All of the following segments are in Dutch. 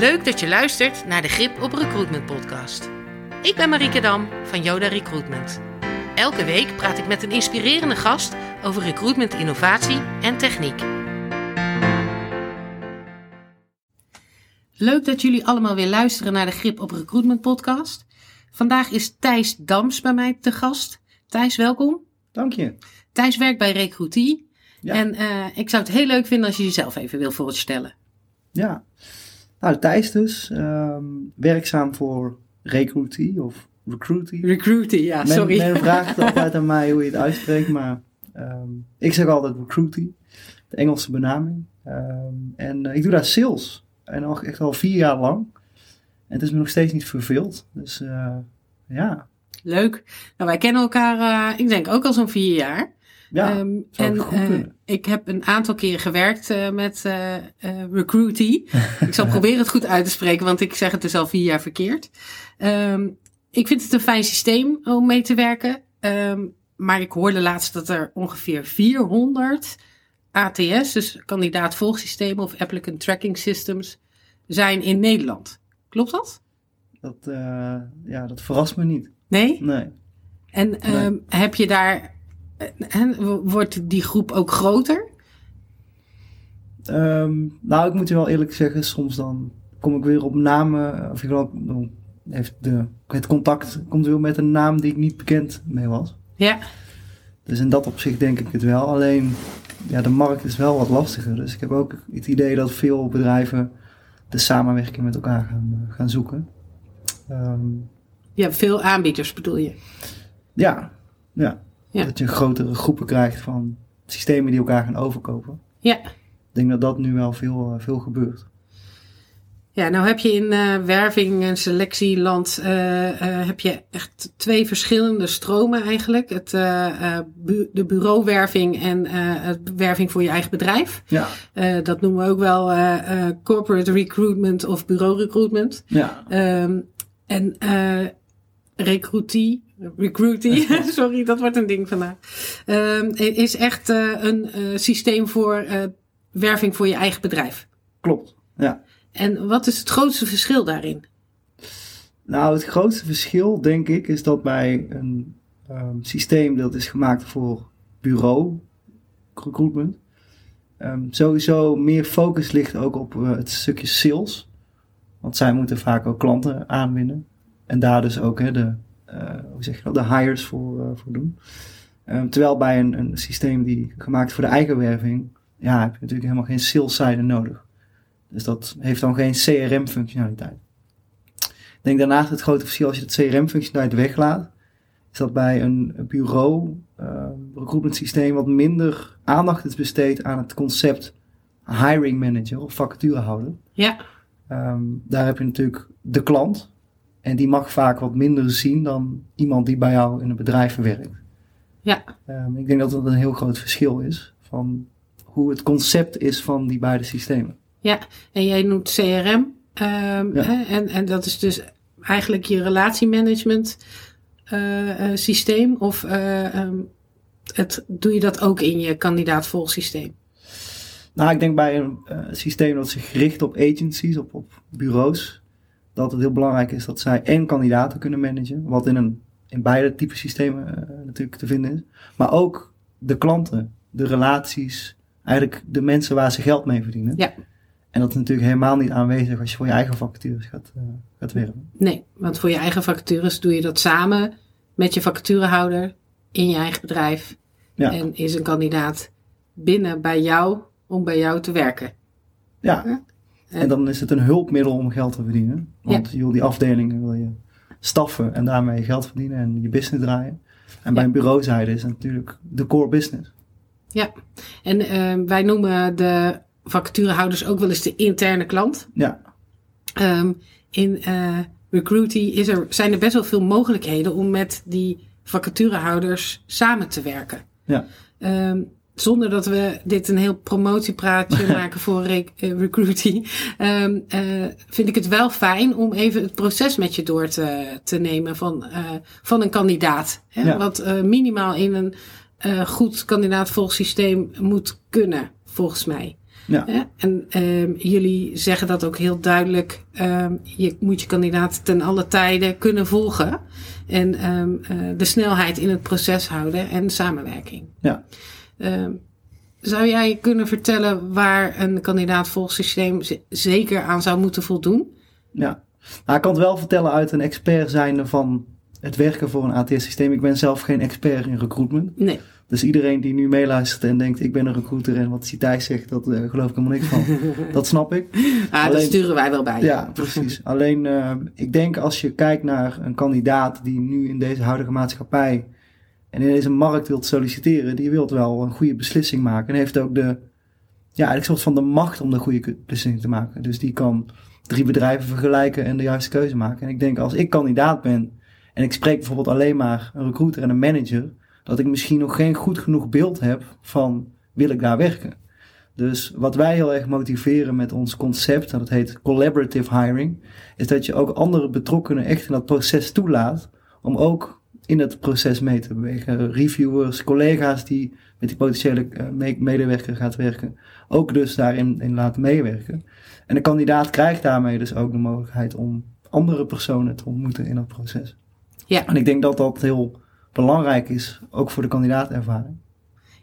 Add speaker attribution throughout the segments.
Speaker 1: Leuk dat je luistert naar de Grip op Recruitment podcast. Ik ben Marieke Dam van Yoda Recruitment. Elke week praat ik met een inspirerende gast over recruitment innovatie en techniek. Leuk dat jullie allemaal weer luisteren naar de Grip op Recruitment podcast. Vandaag is Thijs Dams bij mij te gast. Thijs, welkom.
Speaker 2: Dank je.
Speaker 1: Thijs werkt bij Recruitie.
Speaker 2: Ja.
Speaker 1: En eh, ik zou het heel leuk vinden als je jezelf even wil voorstellen.
Speaker 2: Ja. Nou, Thijs dus. ehm, werkzaam voor Recruitie of Recruitie.
Speaker 1: Recruitie, ja, sorry.
Speaker 2: men vraagt altijd aan mij hoe je het uitspreekt, maar ehm, ik zeg altijd Recruitie. De Engelse benaming. Ehm, en eh, ik doe daar sales. En al, echt al vier jaar lang. En het is me nog steeds niet verveeld. Dus eh, ja.
Speaker 1: Leuk. Nou, wij kennen elkaar, eh, ik denk ook al zo'n vier jaar.
Speaker 2: Ja, zou
Speaker 1: en
Speaker 2: goed
Speaker 1: eh, ik heb een aantal keren gewerkt eh, met Recruitie. ik zal proberen het goed uit te spreken, want ik zeg het dus al vier jaar verkeerd. Ehm, ik vind het een fijn systeem om mee te werken. Ehm, maar ik hoorde laatst dat er ongeveer 400 ATS, dus kandidaat volgsystemen of applicant tracking systems, zijn in Nederland. Klopt dat?
Speaker 2: Dat, ja, dat verrast me niet.
Speaker 1: Nee?
Speaker 2: Nee.
Speaker 1: En heb je daar. Eh, En wordt die groep ook groter?
Speaker 2: Ehm, nou, ik moet je wel eerlijk zeggen, soms dan kom ik weer op namen, of ik dan heeft de, het contact komt weer met een naam die ik niet bekend mee was.
Speaker 1: Ja.
Speaker 2: Dus in dat opzicht denk ik het wel. Alleen, ja, de markt is wel wat lastiger. Dus ik heb ook het idee dat veel bedrijven de samenwerking met elkaar gaan, eh, gaan zoeken. Ehm,
Speaker 1: hebt veel aanbieders, bedoel je?
Speaker 2: ja, ja.
Speaker 1: Ja.
Speaker 2: Dat je grotere groepen krijgt van systemen die elkaar gaan overkopen.
Speaker 1: Ja.
Speaker 2: Ik denk dat dat nu wel veel, eh, veel gebeurt.
Speaker 1: Ja, nou heb je in eh, werving en selectieland eh, heb je echt twee verschillende stromen eigenlijk. Het, bu- de bureauwerving en het werving voor je eigen bedrijf.
Speaker 2: Ja,
Speaker 1: dat noemen we ook wel corporate recruitment of bureau recruitment.
Speaker 2: ja.
Speaker 1: Ehm, en eh recruitie, sorry, dat wordt een ding vandaag. Ehm, is echt eh, een eh, systeem voor eh, werving voor je eigen bedrijf.
Speaker 2: klopt. Ja.
Speaker 1: En wat is het grootste verschil daarin?
Speaker 2: Nou, het grootste verschil, denk ik, is dat bij een ehm, systeem dat is gemaakt voor bureau recruitment, ehm, sowieso meer focus ligt ook op het stukje sales. Want zij moeten vaak ook klanten aanwinnen. En daar dus ook hè, de, hoe zeg je dat, de hires voor, eh, voor doen. Ehm, terwijl bij een, een systeem die gemaakt voor de eigen werving, ja, heb je natuurlijk helemaal geen saleszijde nodig. Dus dat heeft dan geen CRM-functionaliteit. Ik denk daarnaast het grote verschil als je het CRM-functionaliteit weglaat, is dat bij een bureau uh, recruitment systeem wat minder aandacht is besteed aan het concept hiring manager of vacaturehouder.
Speaker 1: Ja,
Speaker 2: Ehm, daar heb je natuurlijk de klant en die mag vaak wat minder zien dan iemand die bij jou in een bedrijf werkt.
Speaker 1: ja,
Speaker 2: Ehm, ik denk dat dat een heel groot verschil is van hoe het concept is van die beide systemen.
Speaker 1: ja. En jij noemt CRM. ehm,
Speaker 2: Ja.
Speaker 1: hè, en, en dat is dus eigenlijk je relatiemanagement eh, systeem. Of eh, ehm, het, doe je dat ook in je kandidaat-volgsysteem?
Speaker 2: Nou, ik denk bij een systeem dat zich richt op agencies, op, op bureaus, dat het heel belangrijk is dat zij en kandidaten kunnen managen, wat in, een, in beide type systemen eh, natuurlijk te vinden is, maar ook de klanten, de relaties, eigenlijk de mensen waar ze geld mee verdienen.
Speaker 1: Ja.
Speaker 2: En dat is natuurlijk helemaal niet aanwezig als je voor je eigen vacatures gaat, eh, gaat werken.
Speaker 1: Nee, want voor je eigen vacatures doe je dat samen met je vacaturehouder in je eigen bedrijf.
Speaker 2: Ja.
Speaker 1: En is een kandidaat binnen bij jou om bij jou te werken.
Speaker 2: Ja.
Speaker 1: Ja.
Speaker 2: En dan is het een hulpmiddel om geld te verdienen. Want je wil die afdelingen wil je staffen en daarmee geld verdienen en je business draaien. En bij
Speaker 1: Ja.
Speaker 2: een bureauzijde is het natuurlijk de core business.
Speaker 1: Ja, en eh, wij noemen de vacaturehouders ook wel eens de interne klant.
Speaker 2: Ja,
Speaker 1: Ehm, in eh Recruity is er, zijn er best wel veel mogelijkheden om met die vacaturehouders samen te werken.
Speaker 2: ja,
Speaker 1: Ehm, zonder dat we dit een heel promotiepraatje maken voor eh, Recruity, ehm, eh, vind ik het wel fijn om even het proces met je door te, te nemen van, eh, van een kandidaat. Hè?
Speaker 2: Ja.
Speaker 1: Wat minimaal in een goed kandidaatvolgsysteem moet kunnen, volgens mij.
Speaker 2: Ja.
Speaker 1: En ehm, jullie zeggen dat ook heel duidelijk. ehm, je moet je kandidaat ten alle tijden kunnen volgen. En de snelheid in het proces houden en samenwerking.
Speaker 2: Ja.
Speaker 1: Ehm, zou jij kunnen vertellen waar een kandidaat-volgsysteem z- zeker aan zou moeten voldoen?
Speaker 2: Ja, nou, ik kan het wel vertellen uit een expert zijnde van het werken voor een ATS-systeem. Ik ben zelf geen expert in recruitment.
Speaker 1: Nee.
Speaker 2: Dus iedereen die nu meeluistert en denkt ik ben een recruiter en wat Thijs zegt, dat eh, geloof ik helemaal niks van. dat snap ik.
Speaker 1: Ah, dat sturen wij wel bij.
Speaker 2: Ja, precies. Alleen eh, ik denk als je kijkt naar een kandidaat die nu in deze huidige maatschappij en in deze markt wilt solliciteren, die wilt wel een goede beslissing maken. En heeft ook de, ja, een soort van de macht om de goede beslissing te maken. Dus die kan drie bedrijven vergelijken en de juiste keuze maken. En ik denk als ik kandidaat ben en ik spreek bijvoorbeeld alleen maar een recruiter en een manager, dat ik misschien nog geen goed genoeg beeld heb van wil ik daar werken. Dus wat wij heel erg motiveren met ons concept, en dat heet collaborative hiring, is dat je ook andere betrokkenen echt in dat proces toelaat om ook in het proces mee te bewegen. Reviewers, collega's die met die potentiële eh, me- medewerker gaat werken, ook dus daarin in laten meewerken. En de kandidaat krijgt daarmee dus ook de mogelijkheid om andere personen te ontmoeten in dat proces.
Speaker 1: Ja.
Speaker 2: En ik denk dat dat heel belangrijk is, ook voor de kandidaatervaring.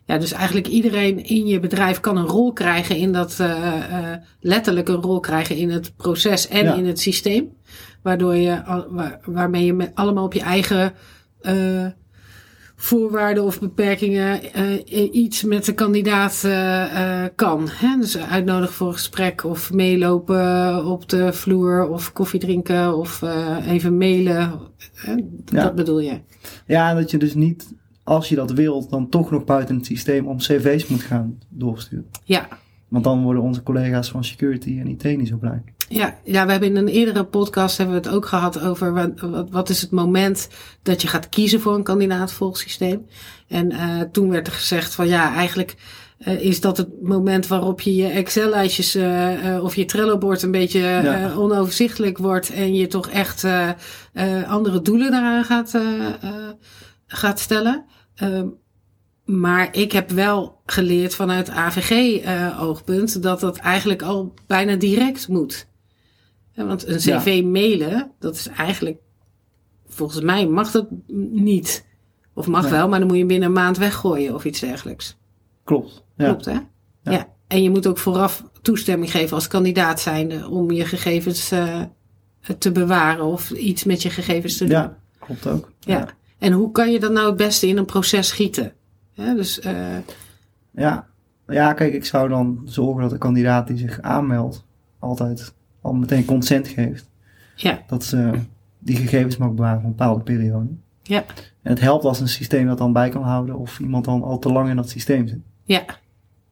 Speaker 1: Ja, dus eigenlijk iedereen in je bedrijf kan een rol krijgen in dat, eh, eh, letterlijk een rol krijgen in het proces en
Speaker 2: Ja.
Speaker 1: in het systeem. Waardoor je, waar- waarmee je met, allemaal op je eigen voorwaarden of beperkingen eh, iets met de kandidaat eh, eh, kan. Hè? Dus uitnodigen voor een gesprek of meelopen op de vloer of koffie drinken of eh, even mailen.
Speaker 2: Ja.
Speaker 1: Dat bedoel je?
Speaker 2: Ja, dat je dus niet, als je dat wilt, dan toch nog buiten het systeem om cv's moet gaan doorsturen.
Speaker 1: Ja.
Speaker 2: Want dan worden onze collega's van security en IT niet zo blij.
Speaker 1: Ja, ja, we hebben in een eerdere podcast hebben we het ook gehad over wat, wat, wat is het moment dat je gaat kiezen voor een kandidaat-volgsysteem. En eh, toen werd er gezegd van ja, eigenlijk eh, is dat het moment waarop je je Excel-lijstjes eh, of je Trello-bord een beetje
Speaker 2: Ja.
Speaker 1: onoverzichtelijk wordt en je toch echt andere doelen daaraan gaat, gaat stellen. Ehm, maar ik heb wel geleerd vanuit AVG-oogpunt dat dat eigenlijk al bijna direct moet. Ja, want een
Speaker 2: Ja.
Speaker 1: cv mailen, dat is eigenlijk, volgens mij mag dat niet. Of mag
Speaker 2: Nee.
Speaker 1: wel, maar dan moet je binnen een maand weggooien of iets dergelijks.
Speaker 2: Klopt. Ja.
Speaker 1: Klopt, hè? Ja. En je moet ook vooraf toestemming geven als kandidaat zijnde om je gegevens eh, te bewaren of iets met je gegevens te doen.
Speaker 2: Ja, klopt ook.
Speaker 1: Ja. En hoe kan je dat nou het beste in een proces gieten? Ja, dus eh,
Speaker 2: Ja. ja, kijk, ik zou dan zorgen dat de kandidaat die zich aanmeldt altijd al meteen consent geeft.
Speaker 1: ja,
Speaker 2: Dat ze die gegevens mag bewaren voor een bepaalde periode.
Speaker 1: ja,
Speaker 2: En het helpt als een systeem dat dan bij kan houden of iemand dan al te lang in dat systeem zit.
Speaker 1: ja,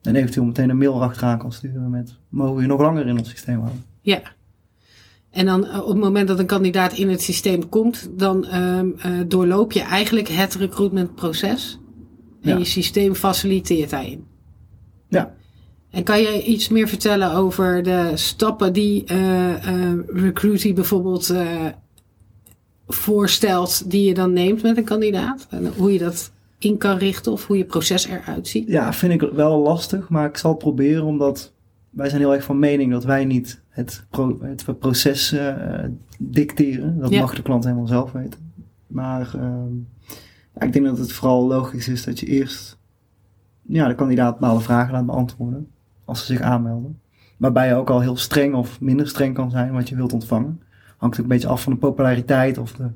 Speaker 2: En eventueel meteen een mail achteraan kan sturen met mogen we je nog langer in ons systeem houden.
Speaker 1: ja. En dan eh, op het moment dat een kandidaat in het systeem komt, dan ehm, eh, doorloop je eigenlijk het recruitmentproces. En
Speaker 2: Ja.
Speaker 1: je systeem faciliteert daarin.
Speaker 2: Ja.
Speaker 1: En kan je iets meer vertellen over de stappen die eh eh Recruity bijvoorbeeld eh, voorstelt, die je dan neemt met een kandidaat? En hoe je dat in kan richten of hoe je proces eruit ziet?
Speaker 2: Ja, vind ik wel lastig, maar ik zal proberen omdat wij zijn heel erg van mening dat wij niet het, pro- het proces dicteren. Dat
Speaker 1: Ja.
Speaker 2: mag de klant helemaal zelf weten. Maar ehm, ja, ik denk dat het vooral logisch is dat je eerst ja, de kandidaat bepaalde vragen laat beantwoorden als ze zich aanmelden. Waarbij je ook al heel streng of minder streng kan zijn wat je wilt ontvangen. Hangt ook een beetje af van de populariteit of de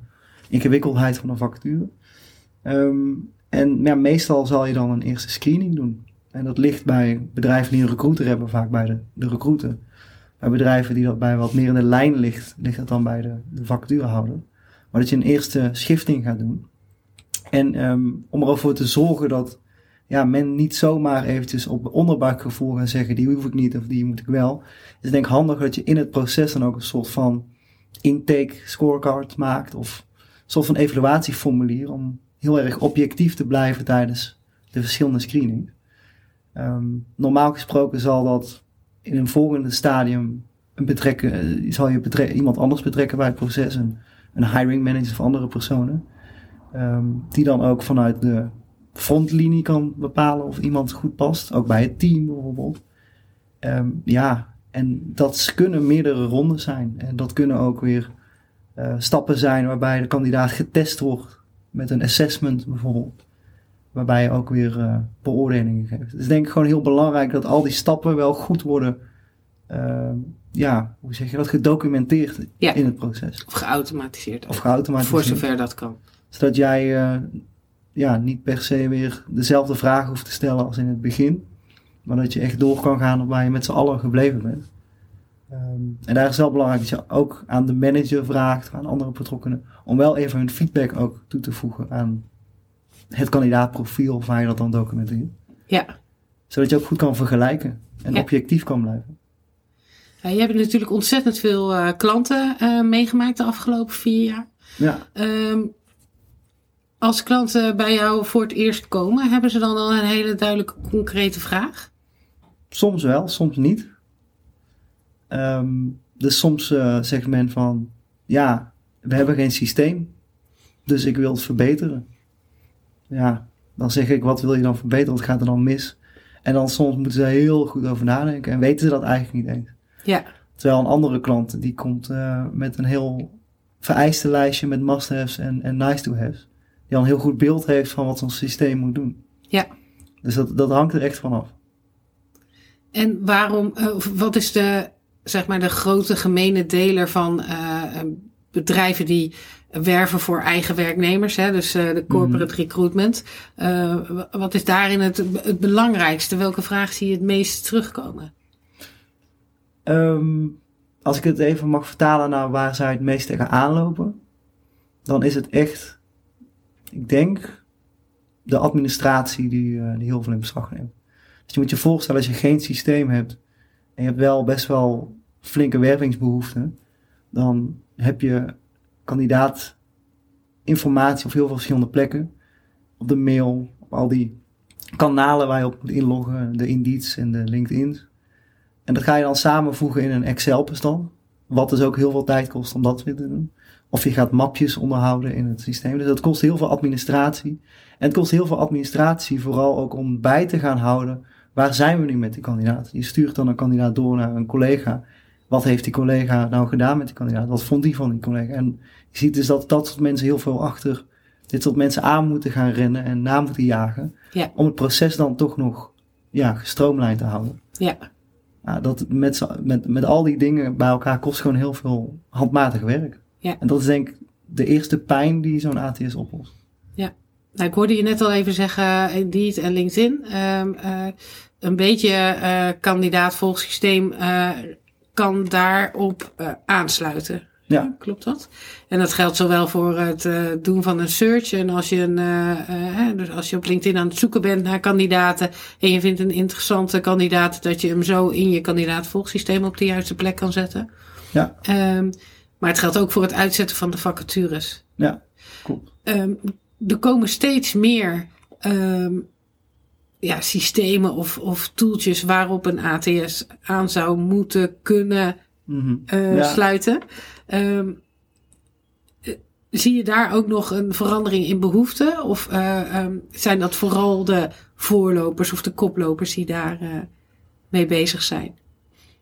Speaker 2: ingewikkeldheid van de vacature. Ehm, en ja, meestal zal je dan een eerste screening doen. En dat ligt bij bedrijven die een recruiter hebben, vaak bij de, de recruiter. Bij bedrijven die dat bij wat meer in de lijn ligt, ligt dat dan bij de, de vacaturehouder. Maar dat je een eerste schifting gaat doen. En ehm, om ervoor te zorgen dat ja, men niet zomaar eventjes op onderbuikgevoel gaat zeggen, die hoef ik niet of die moet ik wel. Is het denk ik handig dat je in het proces dan ook een soort van intake scorecard maakt of een soort van evaluatieformulier om heel erg objectief te blijven tijdens de verschillende screenings. Ehm, normaal gesproken zal dat in een volgende stadium een betrekken, eh, zal je iemand anders betrekken bij het proces, een, een hiring manager of andere personen, ehm, die dan ook vanuit de frontlinie kan bepalen of iemand goed past, ook bij het team bijvoorbeeld. Ehm, ja, en dat kunnen meerdere rondes zijn. En dat kunnen ook weer uh, stappen zijn waarbij de kandidaat getest wordt met een assessment bijvoorbeeld. Waarbij je ook weer uh, beoordelingen geeft. Dus denk ik gewoon heel belangrijk dat al die stappen wel goed worden, uh, ja, hoe zeg je dat, gedocumenteerd
Speaker 1: Ja.
Speaker 2: in het proces.
Speaker 1: Of geautomatiseerd.
Speaker 2: Of geautomatiseerd.
Speaker 1: Voor zover dat kan.
Speaker 2: Zodat jij uh, ja, niet per se weer dezelfde vragen hoeft te stellen als in het begin. Maar dat je echt door kan gaan waar je met z'n allen gebleven bent. Um, en daar is wel belangrijk dat je ook aan de manager vraagt, aan andere betrokkenen, om wel even hun feedback ook toe te voegen aan het kandidaatprofiel of waar je dat dan documenteert.
Speaker 1: Ja.
Speaker 2: Zodat je ook goed kan vergelijken en
Speaker 1: Ja.
Speaker 2: objectief kan blijven.
Speaker 1: Ja, je hebt natuurlijk ontzettend veel uh, klanten uh, meegemaakt de afgelopen vier jaar.
Speaker 2: Ja.
Speaker 1: Um, als klanten bij jou voor het eerst komen, hebben ze dan al een hele duidelijke concrete vraag?
Speaker 2: Soms wel, soms niet. Um, dus soms uh, zegt men van, ja, we hebben geen systeem, dus ik wil het verbeteren. Ja, dan zeg ik, wat wil je dan verbeteren? Wat gaat er dan mis? En dan soms moeten ze heel goed over nadenken en weten ze dat eigenlijk niet eens.
Speaker 1: Ja.
Speaker 2: Terwijl een andere klant, die komt uh, met een heel vereiste lijstje met must-haves en, en nice-to-haves. Die al een heel goed beeld heeft van wat zo'n systeem moet doen.
Speaker 1: Ja.
Speaker 2: Dus dat, dat hangt er echt vanaf.
Speaker 1: En waarom, uh, wat is de, zeg maar, de grote gemene deler van uh, bedrijven die werven voor eigen werknemers, hè? dus uh, de corporate mm. recruitment. Uh, wat is daarin het, het belangrijkste? Welke vraag zie je het meest terugkomen?
Speaker 2: Um, als ik het even mag vertalen naar waar zij het meest tegen aanlopen, dan is het echt, ik denk, de administratie die, uh, die heel veel in beslag neemt. Dus je moet je voorstellen, als je geen systeem hebt en je hebt wel best wel flinke wervingsbehoeften, dan heb je kandidaat informatie op heel veel verschillende plekken. Op de mail, op al die kanalen waar je op moet inloggen, de Indeeds en de LinkedIn's. En dat ga je dan samenvoegen in een Excel-bestand. Wat dus ook heel veel tijd kost om dat weer te doen. Of je gaat mapjes onderhouden in het systeem. Dus dat kost heel veel administratie. En het kost heel veel administratie vooral ook om bij te gaan houden. Waar zijn we nu met die kandidaat? Je stuurt dan een kandidaat door naar een collega. Wat heeft die collega nou gedaan met die kandidaat? Wat vond die van die collega? En je ziet dus dat dat soort mensen heel veel achter dit soort mensen aan moeten gaan rennen en na moeten jagen.
Speaker 1: Ja.
Speaker 2: Om het proces dan toch nog ja, gestroomlijnd te houden.
Speaker 1: Ja.
Speaker 2: Nou, dat met, met, met al die dingen bij elkaar kost gewoon heel veel handmatig werk.
Speaker 1: Ja.
Speaker 2: En dat is denk ik de eerste pijn die zo'n ATS oplost.
Speaker 1: Ja. Nou, ik hoorde je net al even zeggen, Indeed en LinkedIn. Um, uh, een beetje uh, kandidaat uh, kan daarop aansluiten.
Speaker 2: Ja.
Speaker 1: Klopt dat? En dat geldt zowel voor het doen van een search. En als je, een, dus als je op LinkedIn aan het zoeken bent naar kandidaten. En je vindt een interessante kandidaat. Dat je hem zo in je kandidaatvolgsysteem op de juiste plek kan zetten.
Speaker 2: Ja.
Speaker 1: Um, maar het geldt ook voor het uitzetten van de vacatures.
Speaker 2: Ja, klopt.
Speaker 1: Um, er komen steeds meer um, ja, systemen of, of tooltjes waarop een ATS aan zou moeten kunnen
Speaker 2: mm
Speaker 1: -hmm. ja. sluiten. Um, zie je daar ook nog een verandering in behoeften? Of uh, um, zijn dat vooral de voorlopers of de koplopers die daar uh, mee bezig zijn?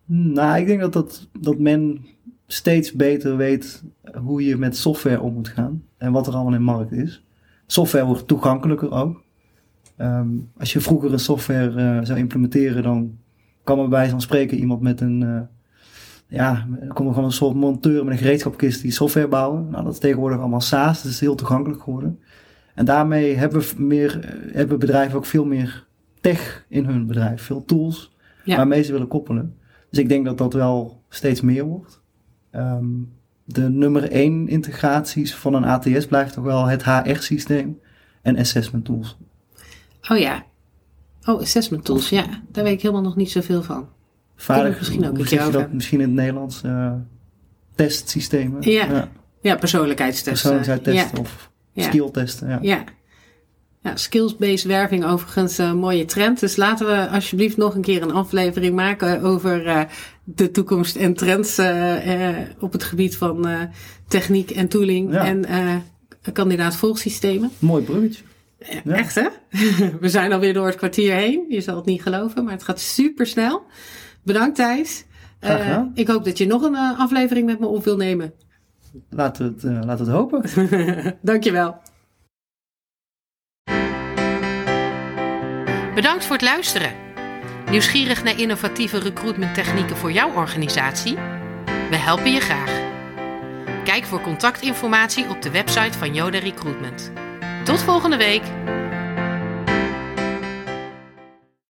Speaker 2: Nou, ik denk dat, dat, dat men steeds beter weet hoe je met software om moet gaan. En wat er allemaal in de markt is. Software wordt toegankelijker ook. Um, als je vroeger een software uh, zou implementeren, dan kan er bij wijze van spreken iemand met een uh, ja, komt er gewoon een soort monteur met een gereedschapkist die software bouwen. Nou, dat is tegenwoordig allemaal SaaS, dus het is heel toegankelijk geworden. En daarmee hebben, we meer, hebben bedrijven ook veel meer tech in hun bedrijf, veel tools
Speaker 1: ja.
Speaker 2: waarmee ze willen koppelen. Dus ik denk dat dat wel steeds meer wordt. Um, de nummer één integraties van een ATS blijft toch wel het HR-systeem en assessment tools.
Speaker 1: Oh ja. Oh, assessment tools, ja. Daar weet ik helemaal nog niet zoveel van.
Speaker 2: Vaardig,
Speaker 1: misschien ook
Speaker 2: je dat misschien in het Nederlands? Uh, testsystemen.
Speaker 1: Ja. ja. ja persoonlijkheidstesten.
Speaker 2: Persoonlijkheidstesten
Speaker 1: ja.
Speaker 2: of
Speaker 1: ja.
Speaker 2: skilltesten. Ja.
Speaker 1: Ja. Skills-based werving overigens een mooie trend. Dus laten we alsjeblieft nog een keer een aflevering maken over uh, de toekomst en trends uh, uh, op het gebied van techniek en tooling
Speaker 2: Ja.
Speaker 1: en kandidaat-volgsystemen.
Speaker 2: Mooi bruggetje.
Speaker 1: Ja. Echt hè? we zijn alweer door het kwartier heen. Je zal het niet geloven, maar het gaat super snel.
Speaker 3: Bedankt Thijs. Eh, ik hoop dat je nog een eh, aflevering met me op wil nemen.
Speaker 2: Laten we het, eh, laten we het hopen.
Speaker 3: Dankjewel.
Speaker 1: Bedankt voor het luisteren. Nieuwsgierig naar innovatieve recruitment technieken voor jouw organisatie? We helpen je graag. Kijk voor contactinformatie op de website van Yoda Recruitment. Tot volgende week.